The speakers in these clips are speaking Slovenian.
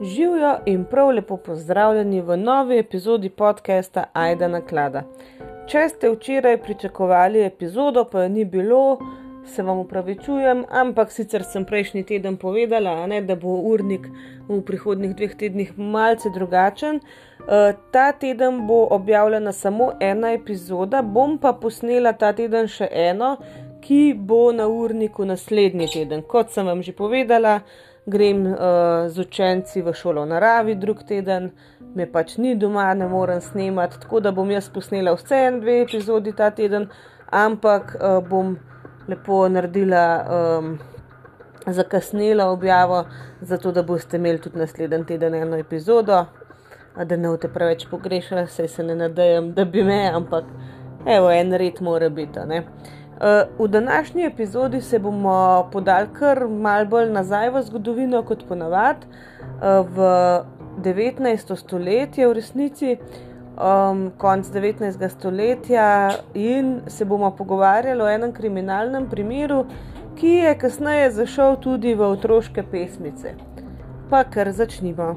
Živijo in prav lepo pozdravljeni v novi epizodi podcasta Aida na klada. Če ste včeraj pričakovali epizodo, pa je ni bilo, se vam upravičujem, ampak sicer sem prejšnji teden povedala, ne, da bo urnik v prihodnih dveh tednih malce drugačen. Uh, ta teden bo objavljena samo ena epizoda, bom pa posnela ta teden še eno, ki bo na urniku naslednji teden. Kot sem vam že povedala, grem uh, z učenci v šolo v naravi, drug teden me pač ni doma, ne morem snemati, tako da bom jaz posnela vse en, dve epizodi ta teden, ampak uh, bom lepo naredila um, zakasnela objavo, zato da boste imeli tudi naslednji teden eno epizodo, da ne boste preveč pogrešali, saj se ne nadejam, da bi me, ampak evo, en red mora biti. Eh, v današnji epizodi se bomo podali kar mal bolj nazaj v zgodovino, kot ponavadi, eh, v 19. stoletje, v resnici, konc 19. stoletja, in se bomo pogovarjali o enem kriminalnem primeru, ki je kasneje zašel tudi v otroške pesmice. Pa kar začnimo.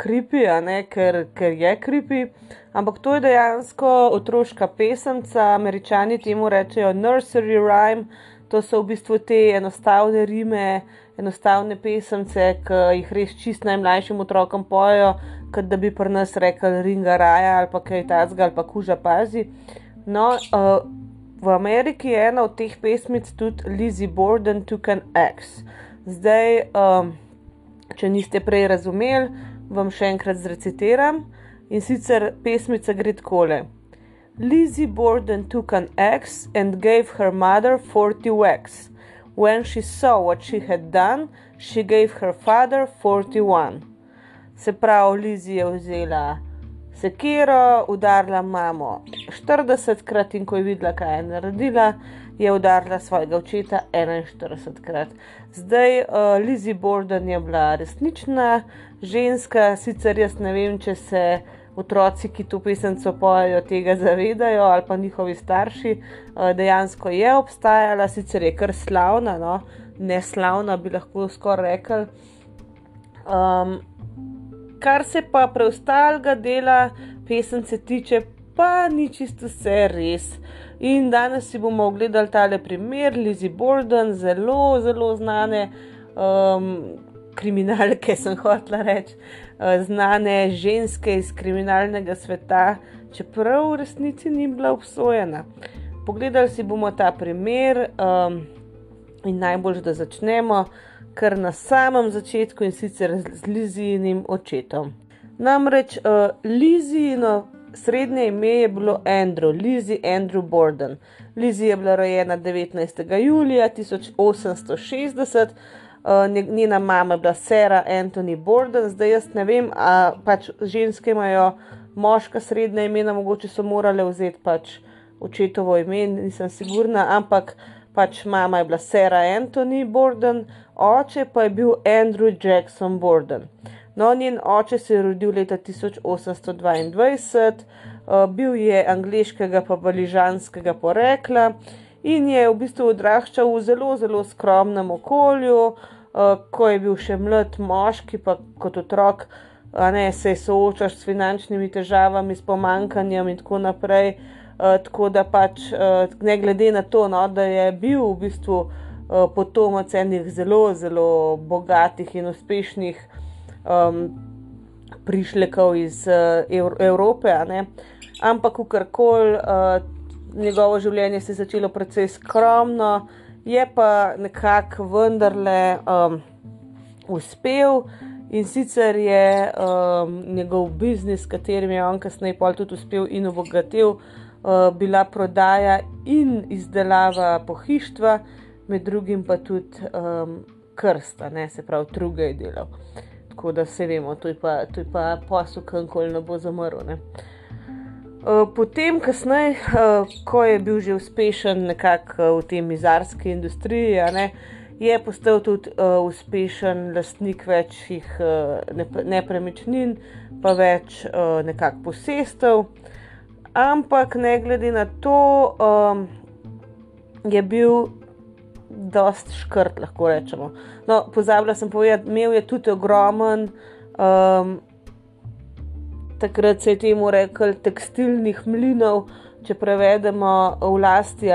kripi, ker, ker je kripi. Ampak to je dejansko otroška pesemca, američani temu rečejo nursery rhyme. To so v bistvu te enostavne rime, enostavne pesemce, ki jih res čist najmlajšim otrokom pojejo, kot da bi pri nas rekli ringa raja ali pa kaj tazga ali pa kuža pazi. No, uh, V Ameriki je ena od teh pesmic tudi Lizzie Borden, Took an X. Zdaj, um, če niste prej razumeli, vam še enkrat zrecitiram in sicer pesmica gre takole. Lizzie Borden took an axe and gave her mother 40 whacks. When she saw what she had done, she gave her father 41. Se pravi, Lizzie je vzela sekiro, udarila mamo 40 krat in ko je videla, kaj je naredila, je udarila svojega očeta 41 krat. Zdaj, uh, Lizzie Borden je bila resnična ženska, sicer jaz ne vem, če se otroci, ki to pesemco pojejo, tega zavedajo ali pa njihovi starši. Uh, dejansko je obstajala, sicer je kar slavna, no? ne slavna, bi lahko skoraj rekli. Um, kar se pa preostalega dela pesemce tiče, pa ni čisto vse res. In danes si bomo ogledali tale primer, Lizzie Borden, zelo, zelo znane um, kriminalke, sem hotela reči, uh, znane ženske iz kriminalnega sveta, čeprav v resnici ni bila obsojena. Pogledali si bomo ta primer um, in najbolj, da začnemo kar na samem začetku in sicer z Lizijinim očetom. Namreč uh, Lizijino srednje ime je bilo Andrew, Lizzie Andrew Borden. Lizzie je bila rojena 19. julija 1860. Uh, njena mama je bila Sarah Anthony Borden, zdaj jaz ne vem, a pač ženske imajo moška srednja imena, mogoče so morale vzeti pač očetovo ime, nisem sigurna, ampak pač mama je bila Sarah Anthony Borden, oče pa je bil Andrew Jackson Borden. No, njen oče se je rodil leta 1822, uh, bil je angliškega pa baližanskega porekla in je v bistvu odraščal v zelo, zelo skromnem okolju, uh, ko je bil še mlad moški, pa kot otrok, ne, se soočaš s finančnimi težavami, s pomankanjem in tako naprej. Uh, tako da pač, uh, ne glede na to, no, da je bil v bistvu uh, potomec enih zelo, zelo bogatih in uspešnih um, prišlekov iz uh, Evrope. Ampak, kakorkoli, uh, njegovo življenje se je začelo precej skromno, je pa nekako vendarle um, uspel. In sicer je um, njegov biznis, s katerim je on kasneje tudi uspel in obogatil, uh, bila prodaja in izdelava pohištva, med drugim pa tudi um, krsta, ne se pravi, druge je delal. Tako da se vemo, to je pa, pa posel, kankoli ne bo zamrl. Ne. Uh, potem, kasneje, uh, ko je bil že uspešen nekako uh, v tej mizarski industriji, ne, je postal tudi uspešen lastnik večjih nepremičnin, pa več nekakšnih posestev. Ampak ne glede na to, je bil dost škrt, lahko rečemo. No, pozabila sem povedati, imel je tudi ogromen, um, takrat se je temu rekel, tekstilnih mlinov, če prevedemo v lasti.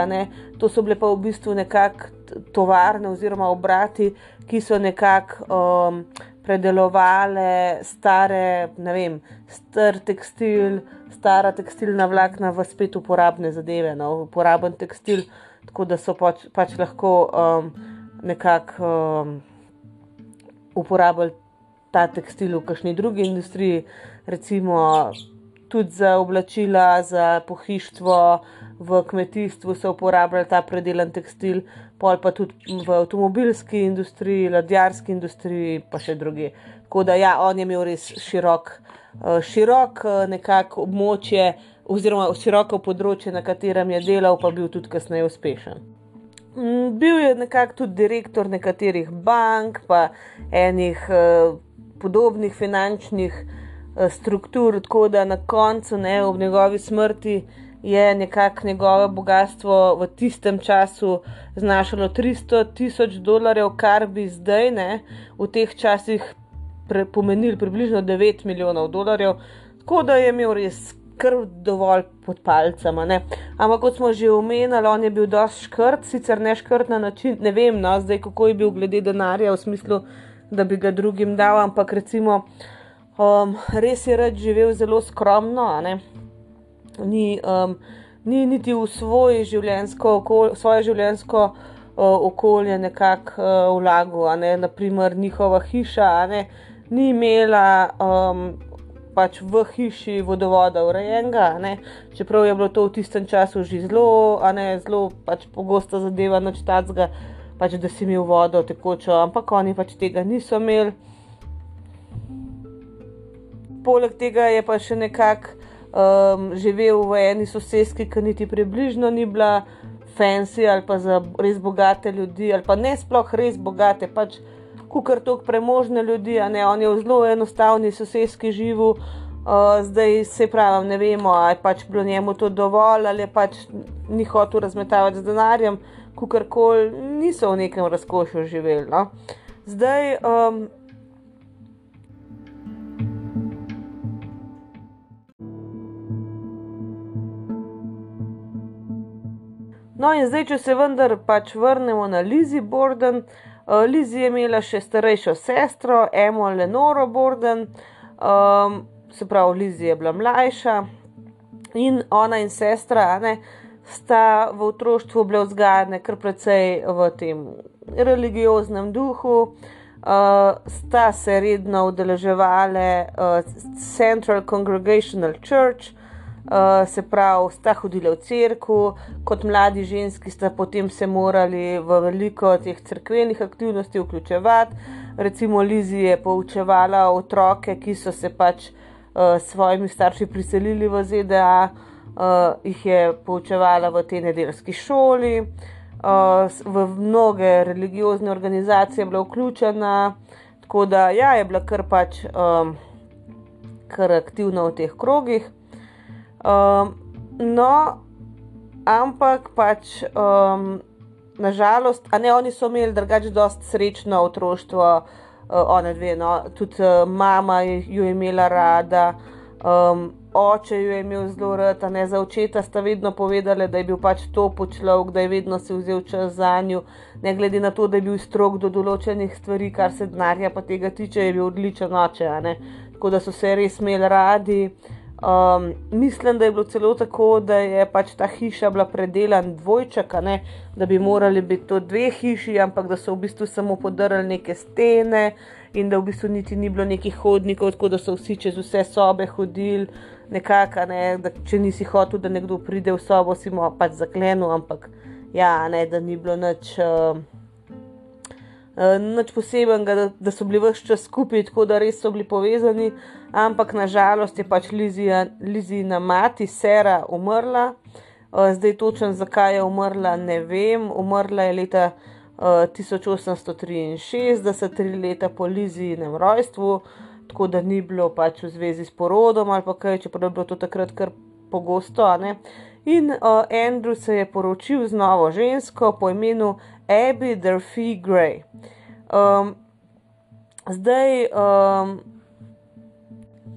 To so bile pa v bistvu nekakšne tovarne oziroma obrati, ki so nekako um, predelovali stare, ne vem, star tekstil, stara tekstilna vlakna v spet uporabne zadeve, no, uporaben tekstil tako da so pač, pač lahko um, nekako um, uporabljali ta tekstil v kakšni drugi industriji, recimo tudi za oblačila, za pohištvo, v kmetijstvu so uporabljali ta predelan tekstil, pol pa tudi v avtomobilski industriji, ladjarski industriji, pa še druge. Tako da ja, on je imel res širok, uh, širok uh, nekako območje oziroma široko področje, na katerem je delal, pa bil tudi kasneje uspešen. Mm, bil je nekako tudi direktor nekaterih bank, pa enih eh, podobnih finančnih eh, struktur, tako da na koncu, ne, ob njegovi smrti, je nekako njegovo bogatstvo v tistem času znašalo 300 tisoč dolarjev, kar bi zdaj, ne, v teh časih pre, pomenili približno 9 milijonov dolarjev. Tako da je imel res kar dovolj pod palcema. Ne? Ampak kot smo že omenili, on je bil dosti škrt, sicer ne škrt na način, ne vem, no, zdaj kako je bil glede denarja, v smislu, da bi ga drugim dal, ampak recimo um, res je rad živel zelo skromno. Ni, um, ni niti v svoj življenjsko, svoje življenjsko uh, okolje nekako uh, vlagal, ne? naprimer njihova hiša. Ni imela um, pač v hiši vodovoda urejenega, ne? čeprav je bilo to v tistem času že zelo, ne zelo pač pogosto zadeva noč tacga, pač da si imel vodo tekočo, ampak oni pač tega niso imeli. Poleg tega je pa še nekako um, živel v eni sosedski, ki niti približno ni bila fancy ali pa za res bogate ljudi, ali pa ne sploh res bogate, pač kukar tok premožne ljudi, a ne on je v zelo enostavni sosedski živu. Uh, zdaj se pravi, ne vemo, ali je pač bilo njemu to dovolj, ali je pač ni hotel razmetavati z denarjem, kukar koli niso v nekem razkošju živeli. No? Zdaj. Um, No, in zdaj, če se vendar pač vrnemo na Lizzie Borden, uh, Uh, Lizi je imela še starejšo sestro, Emo Lenoro Borden, um, se pravi, Lizi je bila mlajša in ona in sestra ne, sta v otroštvu bile vzgajane kar precej v tem religioznem duhu. Uh, sta se redno udeleževali uh, Central Congregational Church, uh, uh, se pravi, sta hodili v crkvu, kot mladi ženski sta potem se morali v veliko teh crkvenih aktivnosti vključevati. Recimo, Lizi je poučevala otroke, ki so se pač uh, s svojimi starši priselili v ZDA, uh, jih je poučevala v tej nedeljski šoli. Uh, v mnoge religiozne organizacije je bila vključena, tako da ja, je bila kar pač um, kar aktivna v teh krogih. Um, no, ampak pač um, nažalost, a ne oni so imeli drugače dosti srečno otroštvo, uh, one dve, no, tudi uh, mama jo je imela rada. Um, Oče jo je imel zelo rad, ne za očeta sta vedno povedali, da je bil pač to počlovek, da je vedno se vzel čas za njo, ne glede na to, da je bil strok do določenih stvari, kar se denarja pa tega tiče, je bil odličen oče, tako da so se res imeli radi. Um, mislim, da je bilo celo tako, da je pač ta hiša bila predelana dvojček, ne, da bi morali biti to dve hiši, ampak da so v bistvu samo podrli neke stene in da v bistvu niti ni bilo nekih hodnikov, tako da so vsi čez vse sobe hodili, nekako, ne, da če nisi hotel, da nekdo pride v sobo, si mu pač zaklenil, ampak ja, ne, da ni bilo nič. Uh, Nič posebnega, da, da so bili vse čas skupaj, tako da res so bili povezani, ampak nažalost je pač Lizina mati, Sera, umrla. Zdaj točno zakaj je umrla, ne vem. Umrla je leta 1863, tri leta po Lizinem rojstvu, tako da ni bilo pač v zvezi s porodom ali kaj, čeprav je bilo to takrat kar pogosto. In uh, Andrew se je poročil z novo žensko po imenu Abby Durfee Gray. Um, zdaj, um,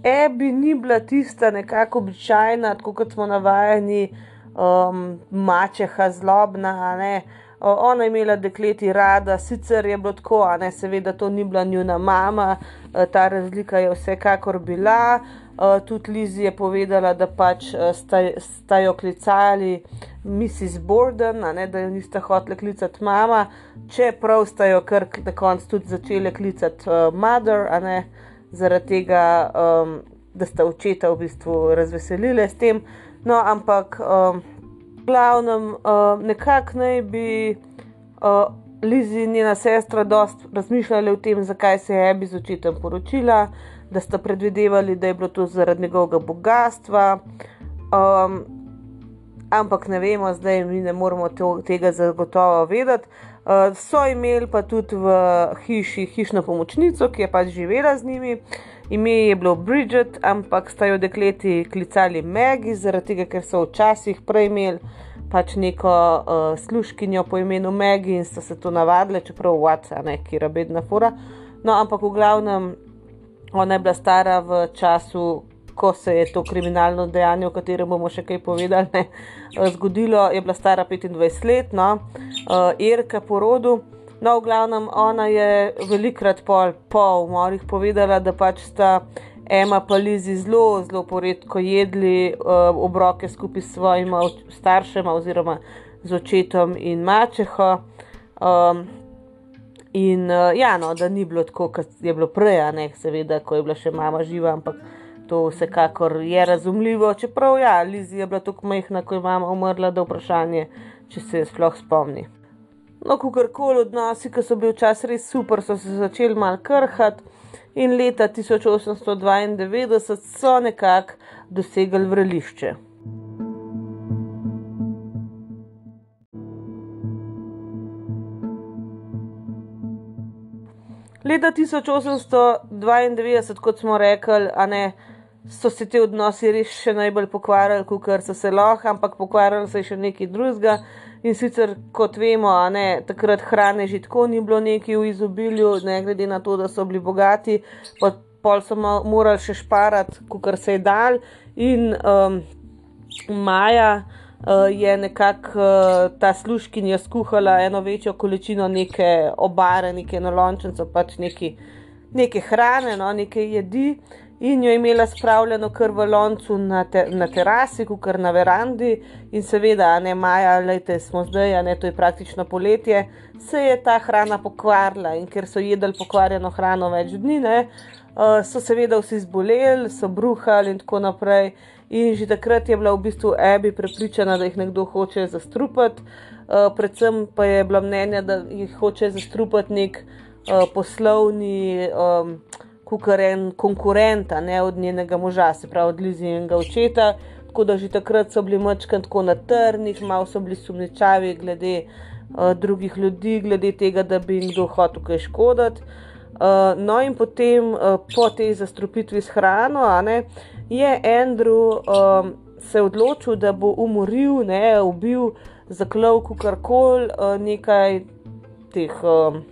Abby ni bila tista nekako običajna, kot smo navajeni, um, mačeha zlobna. Ne? Ona je imela dekleti rada, sicer je bilo tako, a ne seveda to ni bila njuna mama, e, ta razlika je vsekakor bila. Uh, tudi Lizi je povedala, da pač uh, sta jo klicali Mrs. Borden, ne, da jo nista hotela klicati mama, čeprav sta jo kar na koncu tudi začeli klicati uh, Mother, ne, zaradi tega, um, da sta očeta v bistvu razveselili s tem. No, ampak um, glavnem, uh, nekako naj bi. Uh, Lizi in njena sestra dosta razmišljali o tem, zakaj se je Ebi z očetom poročila, da sta predvidevali, da je bilo to zaradi njegovega bogatstva. Um, ampak ne vemo, zdaj mi ne moremo to, tega zagotovo vedeti. Uh, so imeli pa tudi v hiši hišno pomočnico, ki je pač živela z njimi. Ime je bilo Bridget, ampak sta jo dekleti klicali Maggie, zaradi tega, ker so včasih prej imeli pač neko uh, služkinjo po imenu Maggie in sta se to navadile, čeprav WhatsApp, neki rabedna fura. No, ampak v glavnem Ona je bila stara v času, ko se je to kriminalno dejanje, o katerem bomo še kaj povedali, ne, eh, zgodilo. Je bila stara 25 let, no, uh, Irka po rodu. No, v glavnem, ona je velikrat pol, po umorih povedala, da pač sta Ema pa Lizi zelo, zelo poredko jedli uh, obroke skupaj s svojima staršema oziroma z očetom in mačeho. Um, In uh, ja, no, da ni bilo tako, kot je bilo prej, ne, seveda, ko je bila še mama živa, ampak to vsekakor je razumljivo. Čeprav, ja, Lizi je bila tako majhna, ko je mama umrla, da je vprašanje, če se je sploh spomni. No, kakorkoli odnosi, ki so bili včasih res super, so se začeli mal krhati in leta 1892 so nekako dosegli vrelišče. Leta 1892, kot smo rekli, ne, so se ti odnosi res še najbolj pokvarjali, kot so se lahko, ampak pokvarjali se je še nekaj drugega. In sicer, kot vemo, ne, takrat hrane že tako ni bilo neki v izobilju, ne glede na to, da so bili bogati, pa pol so morali še šparati, kot se je dal. In um, Maja je nekako uh, ta služkinja skuhala eno večjo količino neke obare, neke nolončence, pač neki, neke hrane, no, neke jedi. In jo je imela spravljeno kar v loncu na, te, na terasi, kar na verandi, in seveda, ne maja, lejte, smo zdaj, a ne to je praktično poletje, se je ta hrana pokvarila in ker so jedli pokvarjeno hrano več dni, ne, uh, so seveda vsi zboleli, so bruhali in tako naprej. In že takrat je bila v bistvu Ebi prepričana, da jih nekdo hoče zastrupati, uh, predvsem pa je bila mnenja, da jih hoče zastrupati nek uh, poslovni um, kukaren, konkurent, ne od njenega moža, se pravi od Lizinega očeta. Tako da že takrat so bili mačkani tako na trnih, malo so bili sumničavi glede uh, drugih ljudi, glede tega, da bi jim kdo hotel kaj škoditi. Uh, no, in potem uh, po tej zastrupitvi s hrano, ne, je Andrew um, se odločil, da bo umoril, ne, ubil, zaklal kar-koli uh, nekaj teh um,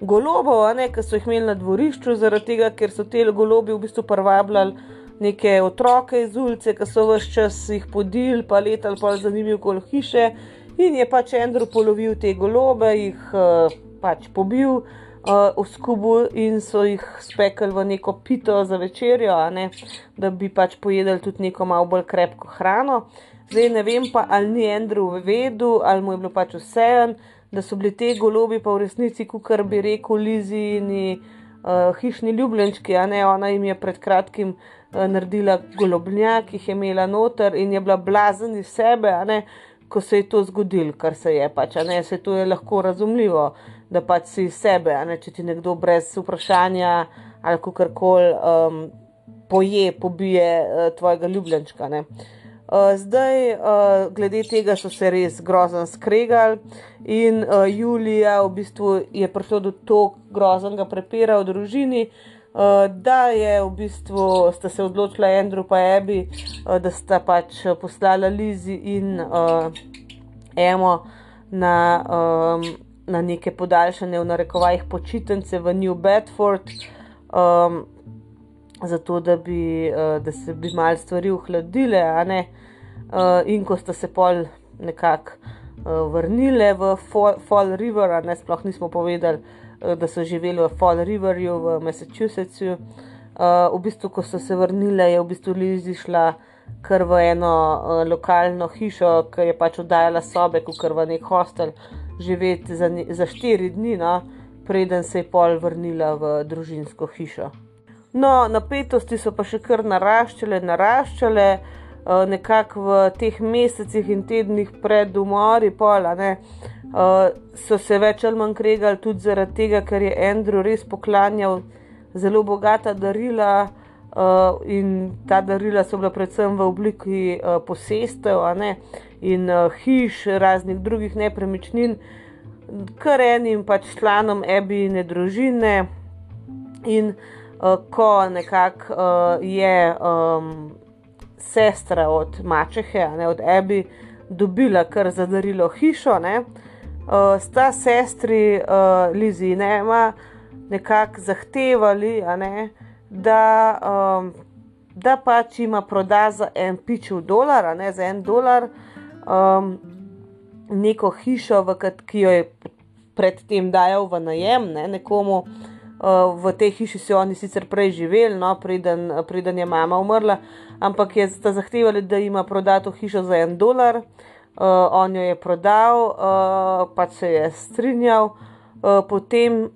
golobov, ne, ki so jih imeli na dvorišču, zaradi tega, ker so te golobi v bistvu privabljali neke otroke iz ulice, ki so vse čas jih podili, pa letali pa zanimivo okoli hiše. In je pač Andrew polovil te golobe, jih uh, pač pobil uh, v skubu in so jih spekli v neko pito za večerjo, ne, da bi pač pojedli tudi neko malo bolj krepko hrano. Zdaj ne vem pa, ali ni Andrew vedel, ali mu je bilo pač vseeno, da so bili te golobi pa v resnici, kot bi rekel Lizi in uh, hišni ljubljenčki, a ne ona jim je pred kratkim. Naredila golobnjak, ki jih je imela noter in je bila blazen iz sebe, ko se je to zgodilo, kar se je pač, ne, se to je lahko razumljivo, da pač si sebe, ne, če ti nekdo brez vprašanja ali kar koli um, poje, pobije uh, tvojega ljubljenčka. Ne. Uh, zdaj, uh, glede tega, so se res grozno skregali, in uh, Julija v bistvu je prišlo do tako groznega prepira v družini, uh, da je v bistvu sta se odločila Andrew in Abby, uh, da sta pač poslala Lizi in uh, Emo na, um, na neke podaljšanje, v narekovajih, počitnice v New Bedford, um, zato da bi uh, da se bi mal stvari uhladile, uh, in ko sta se pol nekako uh, vrnile v Fall, Fall River, ne sploh nismo povedali, da so živeli v Fall Riverju v Massachusettsu. Uh, v bistvu, ko so se vrnile, je v bistvu Lizi šla kar v eno uh, lokalno hišo, ki je pač oddajala sobe, kot v nek hostel, živeti za, za štiri dni, no, preden se je pol vrnila v družinsko hišo. No, napetosti so pa še kar naraščale, naraščale, uh, nekako v teh mesecih in tednih pred umori, pola, ne, uh, so se več ali manj kregali tudi zaradi tega, ker je Andrew res poklanjal zelo bogata darila. Uh, in ta darila so bila predvsem v obliki uh, posestev in uh, hiš, raznih drugih nepremičnin, kar enim pač članom ebine družine. In uh, ko nekako uh, je um, sestra od Mačehe, ne, od Ebi, dobila kar za darilo hišo, ne, uh, sta sestri uh, Lizi in Ema nekako zahtevali, ne, da, um, da pač ima proda za en pičev dolar, ne za en dolar, um, neko hišo, kat, ki jo je predtem dajal v najem ne, nekomu. Uh, v tej hiši so oni sicer prej živeli, no, preden, preden je mama umrla, ampak je sta zahtevali, da ima prodato hišo za en dolar. Uh, on jo je prodal, uh, pač se je strinjal, uh, potem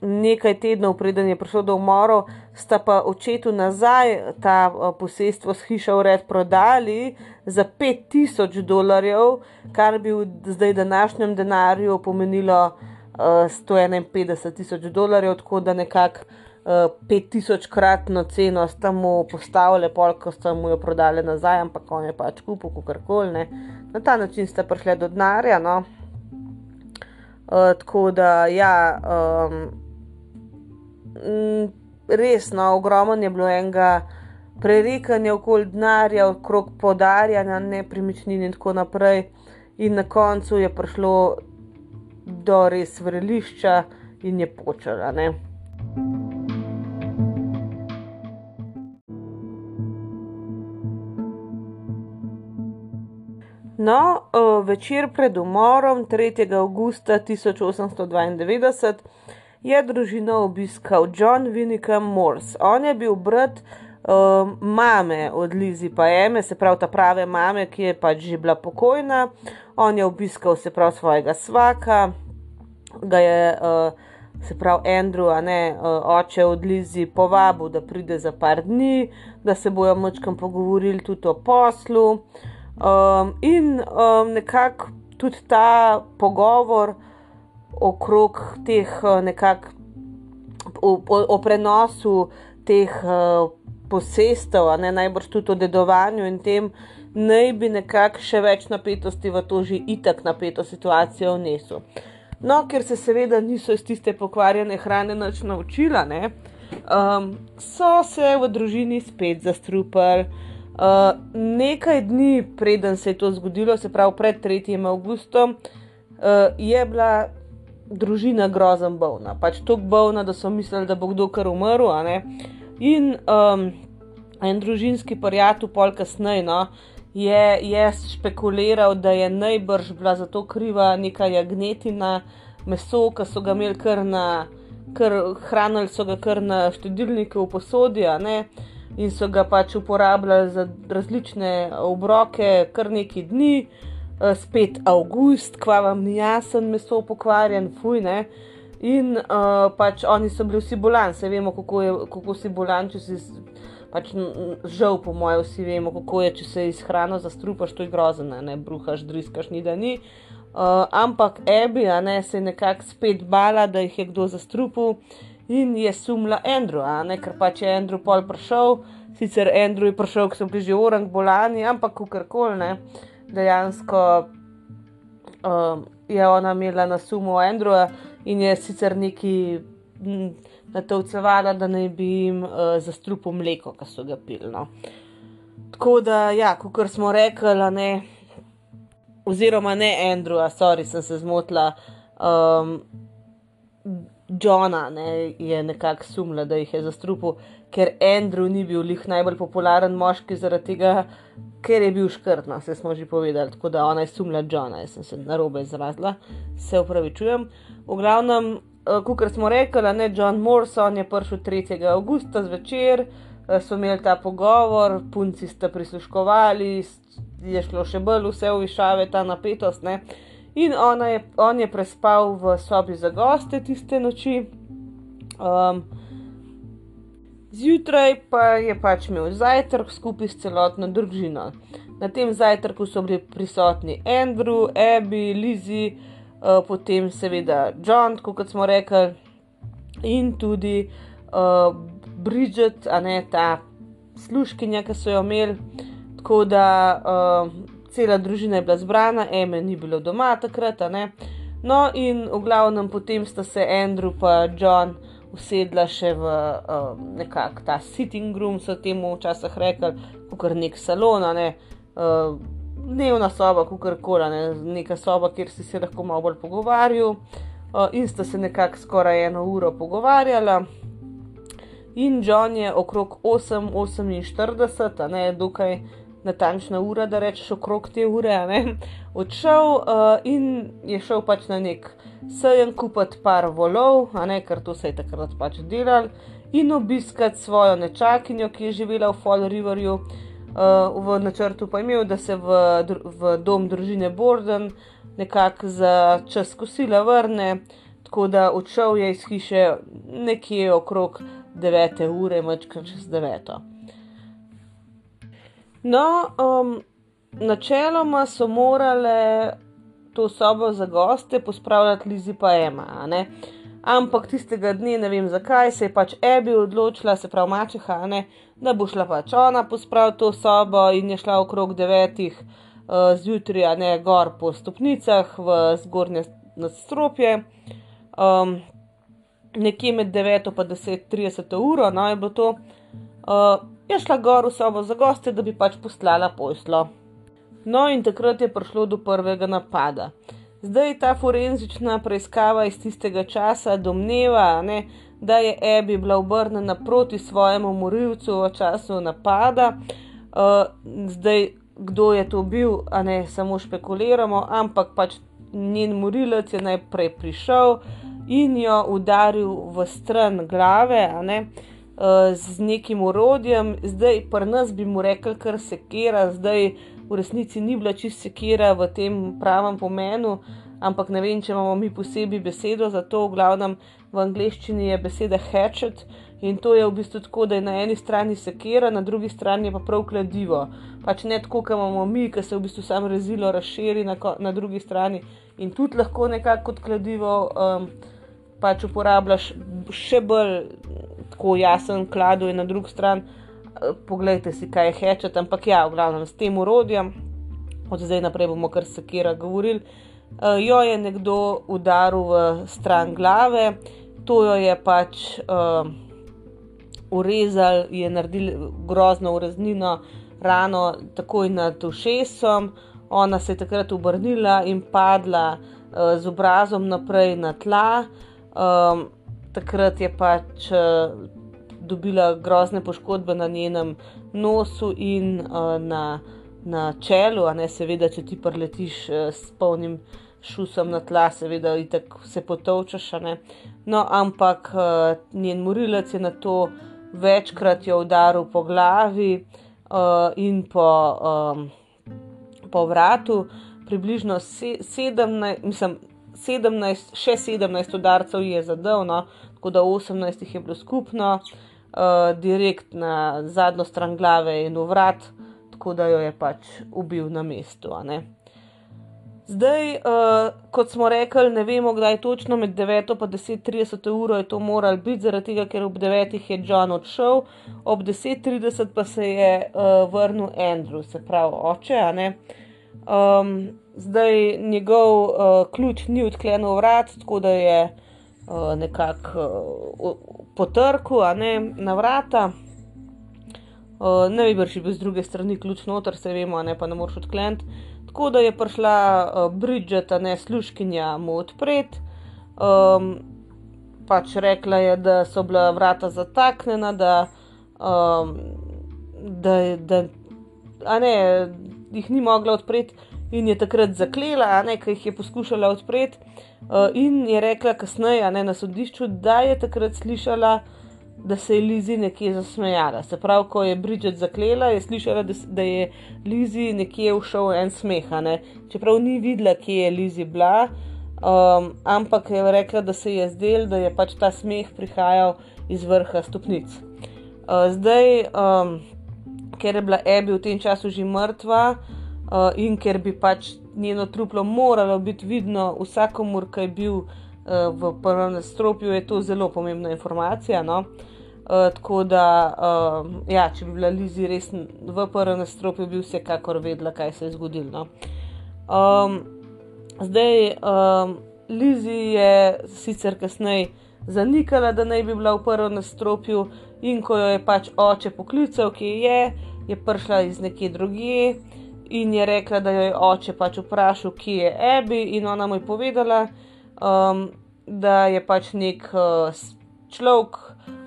nekaj tednov, preden je prišel do umorov, sta pa očetu nazaj ta uh, posestvo s hišo ured prodali za 5000 dolarjev, kar bi v zdaj današnjem denarju pomenilo uh, 151 tisoč dolarjev, tako da nekako uh, 5000 kratno ceno sta mu postavili, polk sta mu jo prodali nazaj, ampak on je pač kupil karkoli. Na ta način sta prišli do denarja. No. Uh, tako da, ja, um, Mm, res, no, ogromno je bilo enega prerekanja okoli denarja, okrog podarjanja nepremičnin in tako naprej. In na koncu je prišlo do res vrelišča in je počela. Ne? No, večer pred umorom 3. augusta 1892 je družino obiskal John Winnicott Morse. On je bil brat uh, mame od Lizi pa Eme, se pravi ta prave mame, ki je pač že bila pokojna. On je obiskal se pravi svojega svaka, ga je. Uh, Se pravi, Andrew, a ne uh, oče od Lizi, povabil, da pride za par dni, da se bojo močkam pogovorili tudi o poslu. Um, in um, nekako tudi ta pogovor uh, okrog teh eh, nekakšnih, o, o prenosu teh uh, posestev, ne najbrž tudi o dedovanju in tem, naj bi nekako še več napetosti v to že itak napeto situacijo vnesel. No, ker se seveda niso iz tiste pokvarjene hrane noč naučila, ne, um, so se v družini spet zastrupili. Uh, nekaj dni preden se je to zgodilo, se pravi pred 3. augustom, uh, je bila družina grozen bolna. Pač tako bolna, da so mislili, da bo kdo kar umrl. In um, en družinski prijatelj, pol kasneje, no, je, je špekuliral, da je najbrž bila za to kriva neka jagnetina, meso, ki so ga imeli kar na. Ker hranili so ga kar na štedilniku v posodi, in so ga pač uporabljali za različne obroke, kar nekaj dni, uh, spet avgust, kva vam ni jasen, meso pokvarjen, fujne. In uh, pač oni so bili vsi bolan, se vemo, kako, je, kako si bolan, če si pač žal, po mojem, vsi vemo, kako je, če se iz hrano zastrupaš, to je grozno, ne bruhaš, driskaš, ni da ni. Uh, ampak Ebi, a ne se je nekako spet bala, da jih je kdo zastrupil in je sumla Andrew, ne ker pač je Andrew pol prišel, sicer Andrew je prišel, ker sem bližje orang bolani, ampak kakorkoli ne, dejansko uh, je ona imela na sumu Andrewa in je sicer neki natovcevala, da naj bi jim uh, zastrupil mleko, ki so ga pili. No. Tako da, ja, kot smo rekli, ne, oziroma ne Andrew, sorry, sem se zmotila. Um, Johna ne, je nekako sumila, da jih je zastrupil, ker Andrew ni bil njih najbolj popularen moški zaradi tega, ker je bil škrtna, se smo že povedali, tako da ona je sumila Johna, jaz sem se na robe izrazila, se upravičujem. V glavnem, uh, kot smo rekli, ne John Morrison je prišel 3. augusta zvečer, uh, so imeli ta pogovor, punci sta prisluškovali, je šlo še bolj vse v višave, ta napetost. Ne? In je, on je prespal v sobi za goste tiste noči. Um, Zjutraj pa je pač imel zajtrk skupaj s celotno družino. Na tem zajtrku so bili prisotni Andrew, Abby, Lizzie, uh, potem seveda John, kot smo rekli, in tudi uh, Bridget, a ne ta služkinja, ki so jo imeli. Tako da uh, cela družina je bila zbrana, Eme ni bilo doma takrat. No, in v glavnem potem sta se Andrew in John usedla še v uh, nekakšen ta sitting room, so temu včasih rekli, kot nek salon, ne. Uh, dnevna soba, kako koli, ne, neka soba, kjer si se lahko malo bolj pogovarjal. Uh, in sta se nekako skoraj eno uro pogovarjala. In John je okrog 8:48, ne, dokaj natančna ura, da rečeš okrog te ure, ne, odšel uh, in je šel pač na nek sejem kupiti par volov, ne, ker to se je takrat pač delal, in obiskati svojo nečakinjo, ki je živela v Fall Riverju. Uh, v načrtu pa je imel, da se v, v dom družine Borden nekako za čas kosila vrne, tako da odšel je iz hiše nekje okrog 9. ure, mačka čez 9. No, um, načeloma so morale to sobo za goste pospravljati Lizi pa Ema. Ampak tistega dne, ne vem zakaj, se je pač Ebi odločila, se pravi mačeha, ne, da bo šla pač ona pospraviti to sobo in je šla okrog devetih uh, zjutraj, ne gor po stopnicah v zgornje nadstropje. Um, nekje med 9 in 10:30 uro, no je bilo to. Uh, je šla gor v sobo za goste, da bi pač poslala poslo. No, in takrat je prišlo do prvega napada. Zdaj ta forenzična preiskava iz tistega časa domneva, ne, da je Ebi bila obrnjena proti svojemu morilcu v času napada. Uh, zdaj, kdo je to bil, a ne samo špekuliramo, ampak pač njen morilec je najprej prišel in jo udaril v stran glave, a ne. Uh, z nekim urodjem, zdaj pa nas bi mu rekel, kar se kera, zdaj v resnici ni bila čist sekera v tem pravem pomenu, ampak ne vem, če imamo mi posebej besedo za to, v glavnem v angleščini je beseda hatchet. In to je v bistvu tako, da je na eni strani sekera, na drugi strani pa prav kladivo. Pač ne tako, kot imamo mi, ki se v bistvu samo rezilo razširi na, na drugi strani in tudi lahko nekako kot kladivo um, pač uporabljaš še bolj tako jasen kladu in na drugi strani, eh, poglejte si, kaj je hečet, ampak ja, v glavnem s tem urodjem, od zdaj naprej bomo kar se kera govorili, uh, jo je nekdo udaril v stran glave, to jo je pač uh, urezal, je naredil grozno ureznino, rano takoj nad ušesom, ona se je takrat obrnila in padla uh, z obrazom naprej na tla. Um, takrat je pač uh, dobila grozne poškodbe na njenem nosu in uh, na, na čelu, a ne seveda, če ti preletiš uh, s polnim šusom na tla, seveda, tako se potovčaš. No, ampak uh, njen morilec je na to večkrat jo udaril po glavi uh, in po, um, po vratu, približno se, 17, mislim. 17, še 17 udarcev je zadel, no, tako da 18 jih je bilo skupno. uh, direkt na zadnjo stran glave in v vrat, tako da jo je pač ubil na mestu. Zdaj, uh, kot smo rekli, ne vemo, kdaj točno med 9 in 10:30 uro je to moral biti, zaradi tega, ker ob 9 je John odšel, ob 10:30 pa se je uh, vrnil Andrew, se pravi oče. Um, zdaj njegov uh, ključ ni odklenil vrat, tako da je uh, nekako uh, potrkal ne, na vrata. Uh, ne bi bil z druge strani ključ noter, se vemo, ne pa ne moreš odkleniti. Tako da je prišla uh, Bridget, ne sluškinja, mu odpreti. Um, pač rekla je, da so bila vrata zataknjena, da, um, da, da ne, jih ni mogla odpreti in je takrat zaklela, ne, ki jih je poskušala odpreti. Uh, in je rekla kasneje ne, na sodišču, da je takrat slišala, da se je Lizi nekje zasmejala. Se pravi, ko je Bridget zaklela, je slišala, da, da je Lizi nekje všel en smeh. Ne. Čeprav ni videla, kje je Lizi bila, um, ampak je rekla, da se je zdel, da je pač ta smeh prihajal iz vrha stopnic. Uh, zdaj, um, ker je bila Ebi v tem času že mrtva uh, in ker bi pač njeno truplo moralo biti vidno vsakomur, ki je bil uh, v prvem nastropju, je to zelo pomembna informacija. No? Uh, tako da, uh, ja, če bi bila Lizi res v prvem nastropju, bi vsekakor vedela, kaj se je zgodilo. No? Um, zdaj, um, Lizi je sicer kasneje zanikala, da naj bi bila v prvem nastropju, in ko jo je pač oče poklical, ki je, je prišla iz nekje drugje in je rekla, da jo je oče pač vprašal, kje je Ebi, in ona mu je povedala, um, da je pač nek uh, človek,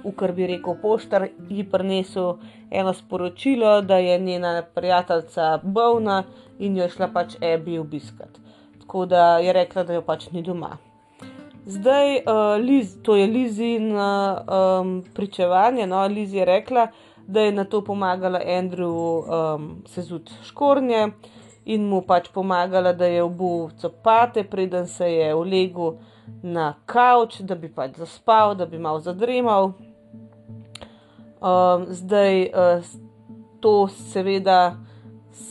v kar bi rekel poštar, ji prinesel eno sporočilo, da je njena prijateljica bolna in jo je šla pač Ebi obiskat. Tako da je rekla, da jo pač ni doma. Zdaj, uh, Liz, to je Lizin um, pričevanje. No, Liz je rekla, da je na to pomagala Andrew um, sezut škornje in mu pač pomagala, da je obuv copate, preden se je ulegel na kavč, da bi pač zaspal, da bi malo zadremal. Um, zdaj, uh, to seveda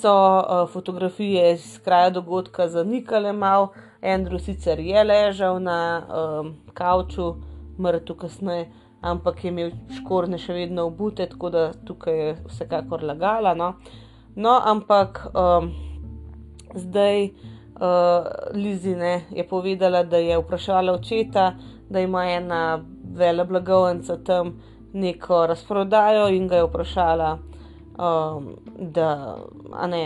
so uh, fotografije iz kraja dogodka zanikale malo. Andrew sicer je ležal na um, kavču, mrtev kasneje ampak je imel škorne še vedno obute, tako da tukaj je vsekakor lagala. No, no ampak um, zdaj uh, Lizine je povedala, da je vprašala očeta, da ima ena vele blagovnica tam neko razprodajo in ga je vprašala, um, da ne,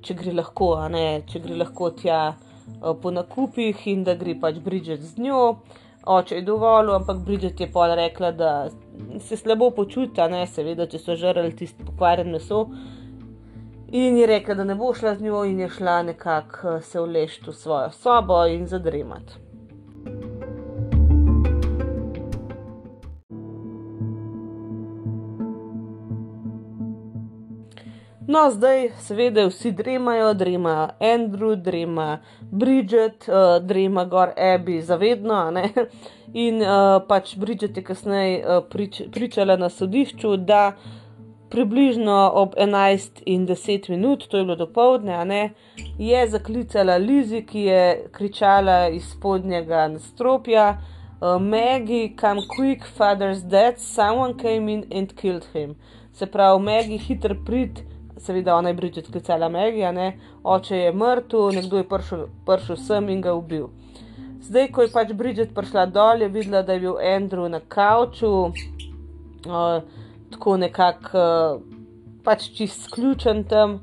če gre lahko, ne, če gre lahko tja. Uh, po nakupih in da gre pač Bridget z njo, oče je dovolil, ampak Bridget je pa rekla, da se slabo počuti, ne seveda, če so žrli tisto pokvarjeno meso. In je rekla, da ne bo šla z njo, in je šla nekako se vlešti v svojo sobo in zadremati. No, zdaj, seveda, vsi dremajo, drema Andrew, drema Bridget, uh, drema gor Abby, zavedno. In uh, pač Bridget je kasneje uh, prič, pričala na sodišču, da približno ob 11 in 10 minut, to je bilo dopoledne, je zaklicala Lizi, ki je kričala iz spodnjega nastropja. Uh, Maggie, come quick, father's dead, someone came in and killed him. Se pravi, Maggie, hiter prid seveda ona je Bridget sklicala Magija, oče je mrtev, nekdo je prišel, prišel sem in ga ubil. Zdaj, ko je pač Bridget prišla dol, je videla, da je bil Andrew na kavču, uh, tako nekako uh, pač čist sključen tam.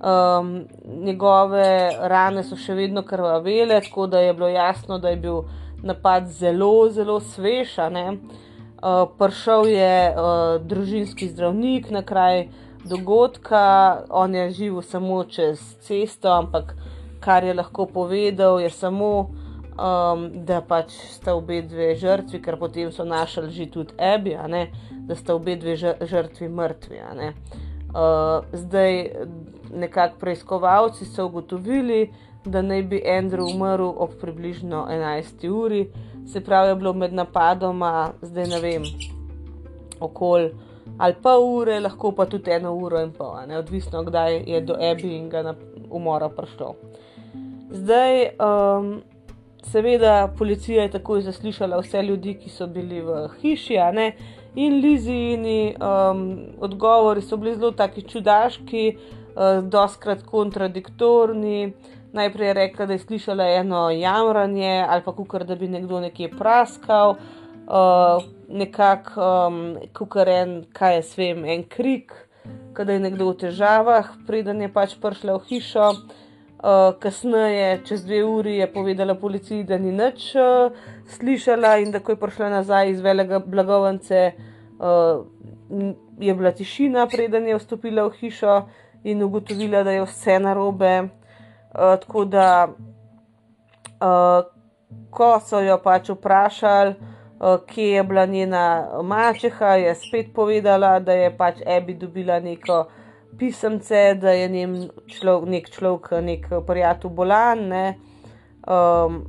Um, njegove rane so še vedno krvavele, tako da je bilo jasno, da je bil napad zelo, zelo svež. Uh, prišel je uh, družinski zdravnik na kraj, dogodka, on je živel samo čez cesto, ampak kar je lahko povedal, je samo, um, da pač sta obe dve žrtvi, ker potem so našli že tudi Ebi, da sta obe dve žrtvi mrtvi. Uh, zdaj, nekako preiskovalci so ugotovili, da naj bi Andrew umrl ob približno 11. uri, se pravi, je bilo med napadoma, zdaj ne vem okoli ali pa ure, lahko pa tudi eno uro in pol, ne, odvisno, kdaj je do Ebbinga umora prišlo. Zdaj, um, seveda, policija je takoj zaslišala vse ljudi, ki so bili v hiši, ne, in Lizijini um, odgovori so bili zelo taki čudaški, uh, doskrat kontradiktorni. Najprej je rekla, da je slišala eno jamranje ali pa kukar, da bi nekdo nekje praskal. Uh, nekako, um, kot en, kaj je svem, en krik, da je nekdo v težavah, preden je pač prišla v hišo. Uh, kasneje, čez dve uri, je povedala policiji, da ni nič uh, slišala, in da ko je prišla nazaj iz velega blagovance, uh, je bila tišina, preden je vstopila v hišo in ugotovila, da je vse narobe. Uh, tako da, uh, ko so jo pač vprašali, Eh, kje je bila njena mačeha, je spet povedala, da je pač Ebi dobila neko pisemce, da je njen človek, nek človek, nek prijatelj bolan, ne, um,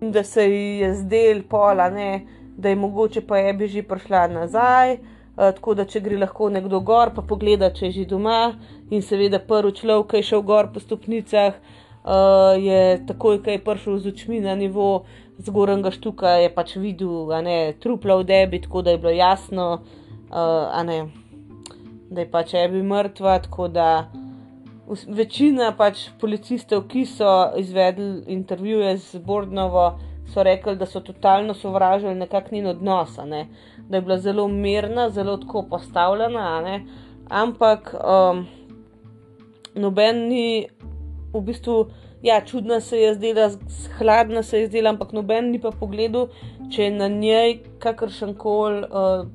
da se ji je zdel pola, ne, da je mogoče pa Ebi že prišla nazaj. Uh, tako da, če gre lahko nekdo gor, pa pogleda, če je že doma, in seveda prvi človek, ki je šel gor po stopnicah, uh, je takoj, ko je prišel z očmi na nivo, uh, zgornjega štuka je pač videl, ne, trupla v debi, tako da je bilo jasno, uh, ne, da je pač ebi mrtva. Tako da večina pač policistov, ki so izvedli intervjuje z Bordnovo, so rekli, da so totalno sovražili nekakšen njen odnos, ne, da je bila zelo mirna, zelo tako postavljena, ne, ampak um, noben ni v bistvu ja, čudna se je zdela, hladna se je zdela, ampak noben ni pa pogledal, če je na njej kakršen koli uh,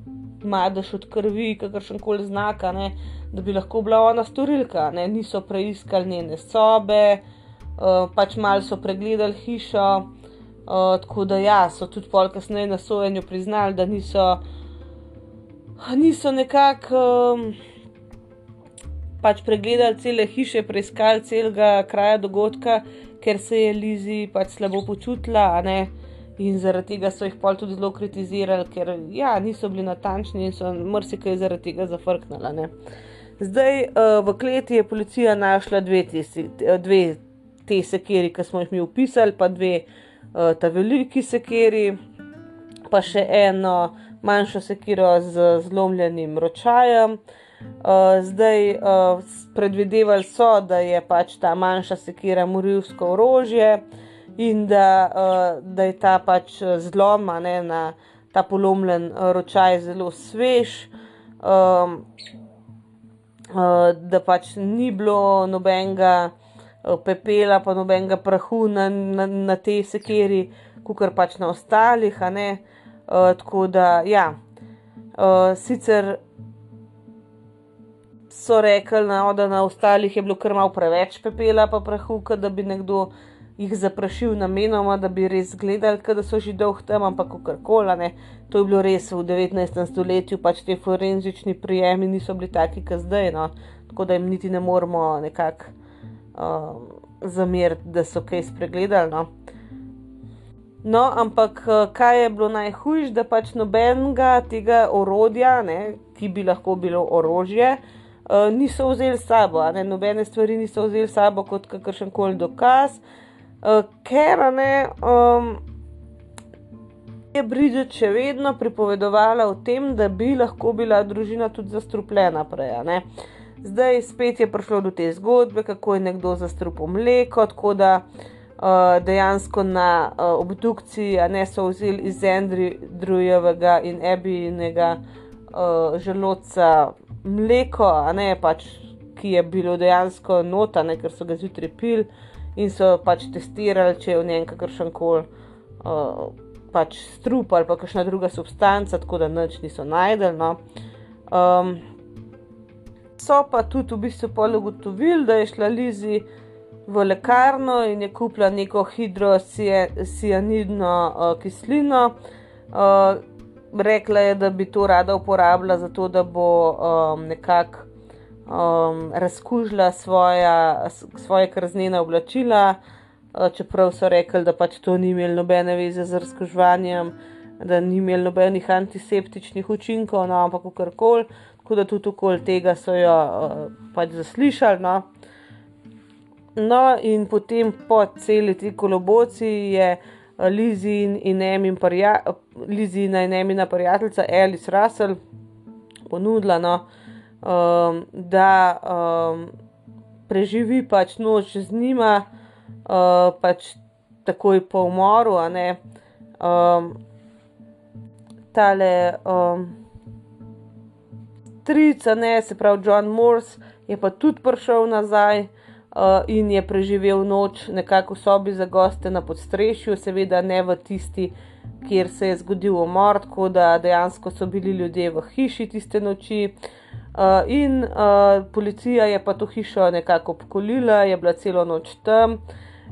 madež od krvi, kakršen koli znak, da bi lahko bila ona storilka. Ne? Niso preiskali njene sobe, uh, pač malo so pregledali hišo. Uh, tako da ja, so tudi pol kasneje na sojenju priznali, da niso, niso nekako. Um, pač pregledali cele hiše, preiskali celega kraja dogodka, ker se je Lizi pač slabo počutila. In zaradi tega so jih pol tudi zelo kritizirali, ker ja, niso bili natančni in so marsikaj zaradi tega zafrknili. Zdaj uh, v kleti je policija našla dve, tisi, dve te sekeri, ki smo jih mi upisali, pa dve uh, ta veliki sekeri, pa še eno manjšo sekiro z zlomljenim ročajem. Uh, Uh, zdaj uh, predvidevali so, da je pač ta manjša sekira morilsko orožje in da, uh, da je ta pač zlom, ne, na ta polomljen ročaj zelo svež, um, uh, da pač ni bilo nobenega pepela, pa nobenega prahu na, na, na tej sekiri, kot pač na ostalih. Uh, tako da, ja, uh, sicer so rekli, no, da na ostalih je bilo kar malo preveč pepela, pa prahu, da bi nekdo jih zaprašil namenoma, da bi res gledali, da so že dolg tam, ampak kar koli. To je bilo res v 19. stoletju, pač ti forenzični prijemi niso bili taki, kot zdaj, no. tako da jim niti ne moramo nekako um, zameriti, da so kaj spregledali. No. No, ampak kaj je bilo najhujše, da pač nobenega tega orodja, ne, ki bi lahko bilo orožje, uh, niso vzeli sabo, ne, nobene stvari niso vzeli sabo kot kakršen koli dokaz, uh, ker ne, um, je Bridget še vedno pripovedovala o tem, da bi lahko bila družina tudi zastrupljena prej. Zdaj spet je prišlo do te zgodbe, kako je nekdo zastrupil mleko, tako da uh, dejansko na uh, obdukciji ne so vzeli iz Andrewjevega in Ebinega uh, želodca mleko, ne, pač, ki je bilo dejansko nota, ne, ker so ga zjutraj pil in so pač testirali, če je v njem kakršen koli uh, pač strup ali pa kakšna druga substanca, tako da noč niso najdel. No. Um, so pa tudi v bistvu polugotovili, da je šla Lizi v lekarno in je kupila neko hidrosianidno uh, kislino. Uh, rekla je, da bi to rada uporabila za to, da bo um, nekako um, razkužila svoja, svoje krznene oblačila, uh, čeprav so rekli, da pač to ni imelo nobene veze z razkužvanjem. da ni imel nobenih antiseptičnih učinkov, no, ampak karkoli, tako da tudi okoli tega so jo uh, pač zaslišali. No. no, in potem po celi ti koloboci je. Lizi in Emina prijateljica Alice Russell ponudila, no, um, da um, preživi pač noč z njima, uh, pač takoj po umoru. Um, tale um, strica, ne se pravi John Morse, je pa tudi prišel nazaj in je preživel noč nekako v sobi za goste na podstrešju, seveda ne v tisti, kjer se je zgodil umor, tako da dejansko so bili ljudje v hiši tiste noči. Uh, in uh, policija je pa to hišo nekako obkolila, je bila celo noč tam